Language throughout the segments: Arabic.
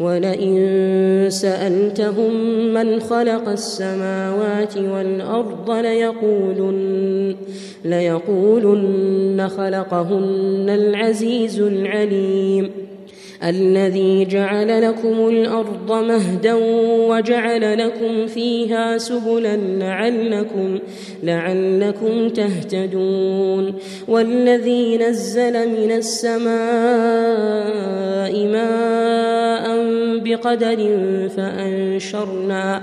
ولئن سألتهم من خلق السماوات والأرض ليقولن ليقولن خلقهن العزيز العليم. الذي جعل لكم الأرض مهدا وجعل لكم فيها سبلا لعلكم لعلكم تهتدون. والذي نزل من السماء ماء بقدر فأنشرنا.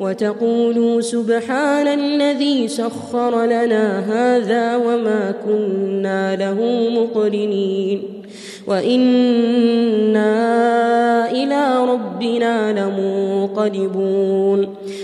وتقولوا وتقولوا سبحان الذي سخر لنا هذا وما كنا له مقرنين وإنا إلى ربنا لمنقلبون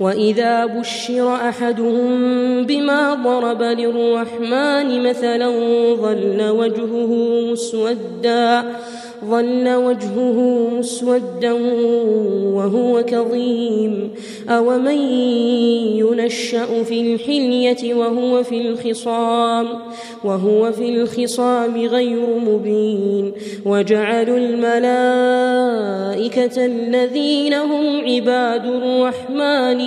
وإذا بشر أحدهم بما ضرب للرحمن مثلا ظل وجهه مسودا ظل وجهه مسودا وهو كظيم. أومن ينشأ في الحلية وهو في الخصام وهو في الخصام غير مبين. وجعلوا الملائكة الذين هم عباد الرحمن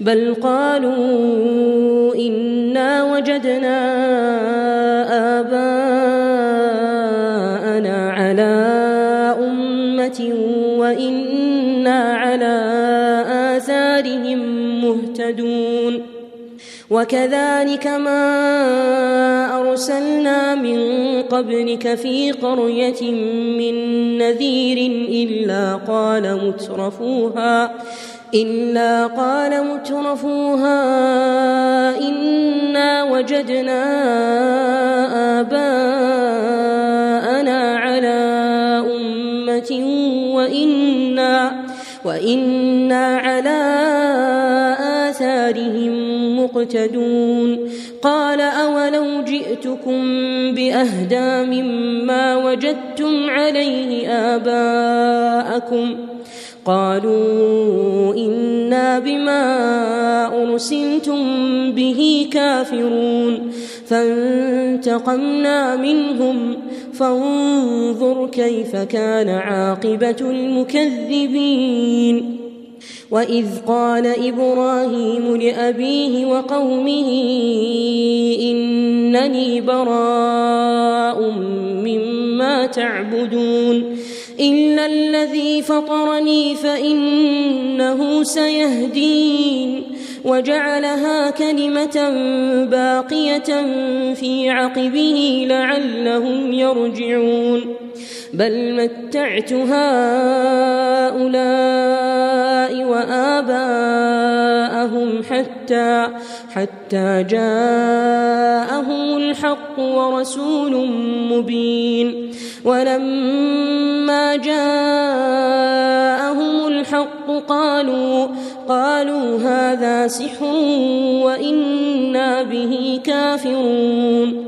بل قالوا إنا وجدنا آباءنا على أمة وإنا على آثارهم مهتدون وكذلك ما أرسلنا من قبلك في قرية من نذير إلا قال مترفوها إلا قال مترفوها إنا وجدنا آباءنا على أمة وإنا وإنا على آثارهم مقتدون. قال أولو جئتكم بأهدى مما وجدتم عليه آباءكم قالوا إنا بما أرسلتم به كافرون. فانتقمنا منهم. فانظر كيف كان عاقبة المكذبين. وإذ قال إبراهيم لأبيه وقومه إنني براء مما تعبدون. إلا الذي فطرني فإنه سيهدين وجعلها كلمة باقية في عقبه لعلهم يرجعون بل متعت هؤلاء وآباءهم حتى حتى جاءهم الحق ورسول مبين. ولما جاءهم الحق قالوا قالوا هذا سحر وإنا به كافرون.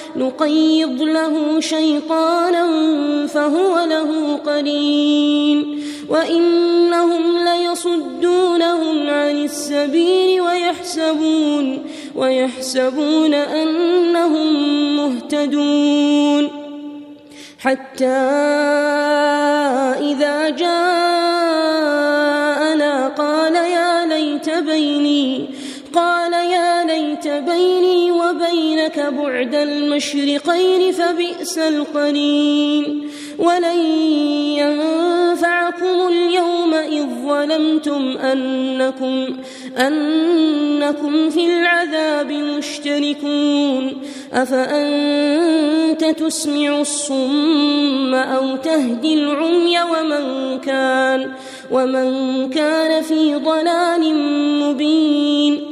نقيض له شيطانا فهو له قرين. وإنهم ليصدونهم عن السبيل ويحسبون ويحسبون أنهم مهتدون. حتى إذا جاءنا وبينك بعد المشرقين فبئس القرين ولن ينفعكم اليوم إذ ظلمتم أنكم أنكم في العذاب مشتركون أفأنت تسمع الصم أو تهدي العمي ومن كان ومن كان في ضلال مبين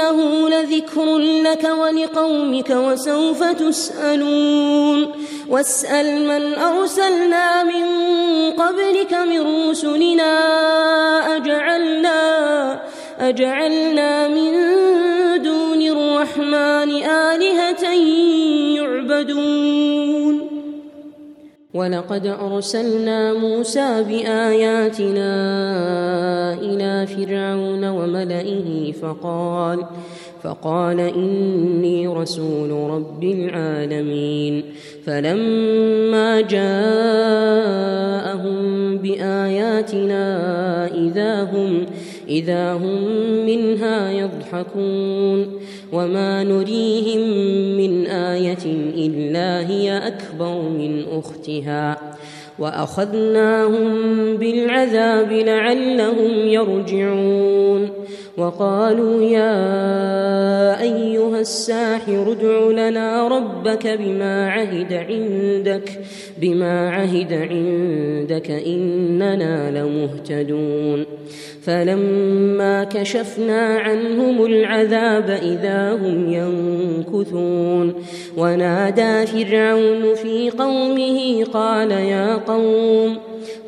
وإنه لذكر لك ولقومك وسوف تسألون. واسأل من أرسلنا من قبلك من رسلنا أجعلنا أجعلنا من دون الرحمن آلهة يعبدون. ولقد أرسلنا موسى بآياتنا إلى فرعون وملئه فقال فقال إني رسول رب العالمين. فلما جاءهم بآياتنا إذا هم إذا هم منها يضحكون. وما نريهم من آية إلا هي أكبر من أختها وأخذناهم بالعذاب لعلهم يرجعون وقالوا يا أيها الساحر ادع لنا ربك بما عهد عندك بما عهد عندك إننا لمهتدون. فلما كشفنا عنهم العذاب إذا هم ينكثون. ونادى فرعون في قومه قال يا قوم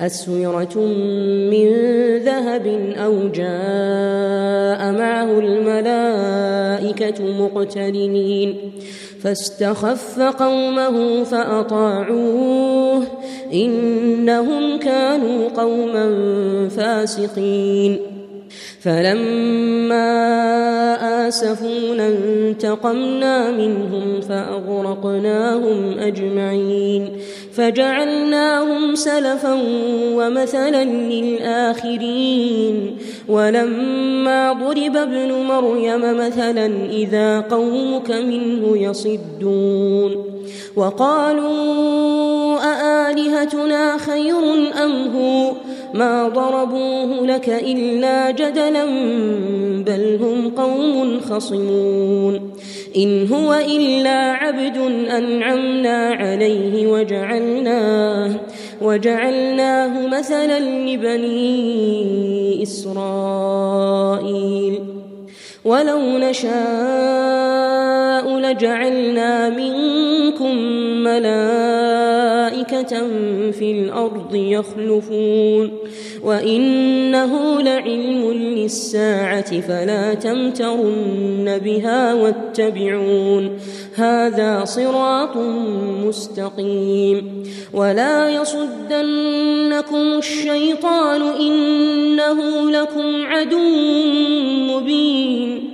أسورة من ذهب أو جاء معه الملائكة مقترنين. فاستخف قومه فأطاعوه إنهم كانوا قوما فاسقين. فلما آسفونا انتقمنا منهم فأغرقناهم أجمعين فجعلناهم سلفا ومثلا للآخرين ولما ضرب ابن مريم مثلا إذا قومك منه يصدون وقالوا أآلهتنا خير أم هو ما ضربوه لك إلا جدلا بل هم قوم خصمون. إن هو إلا عبد أنعمنا عليه وجعلناه وجعلناه مثلا لبني إسرائيل. ولو نشاء لجعلنا منكم ملائكة. في الأرض يخلفون وإنه لعلم للساعة فلا تمترن بها واتبعون هذا صراط مستقيم ولا يصدنكم الشيطان إنه لكم عدو مبين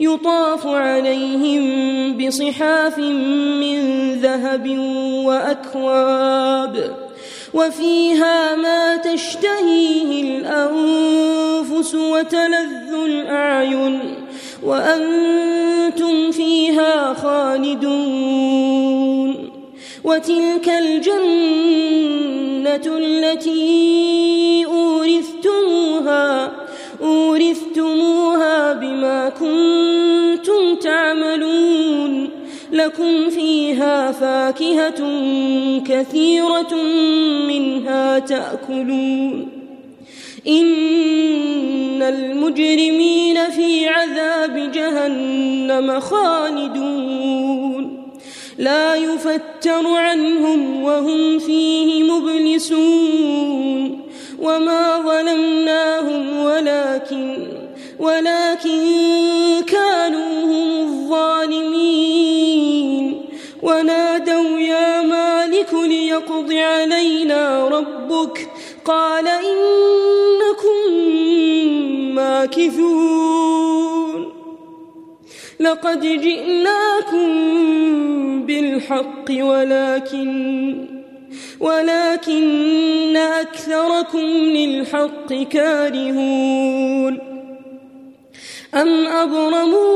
يطاف عليهم بصحاف من ذهب وأكواب وفيها ما تشتهيه الأنفس وتلذ الأعين وأنتم فيها خالدون وتلك الجنة التي لكم فيها فاكهة كثيرة منها تأكلون. إن المجرمين في عذاب جهنم خالدون. لا يفتر عنهم وهم فيه مبلسون. وما ظلمناهم ولكن ولكن ليقض علينا ربك قال إنكم ماكثون لقد جئناكم بالحق ولكن ولكن أكثركم للحق كارهون أم أبرموا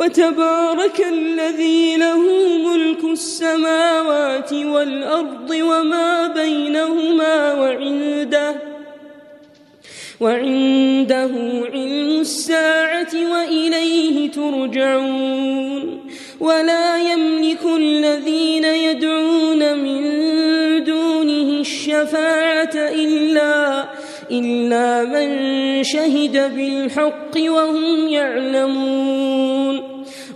وتبارك الذي له ملك السماوات والأرض وما بينهما وعنده وعنده علم الساعة وإليه ترجعون ولا يملك الذين يدعون من دونه الشفاعة إلا إلا من شهد بالحق وهم يعلمون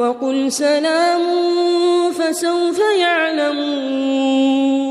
وقل سلام فسوف يعلمون.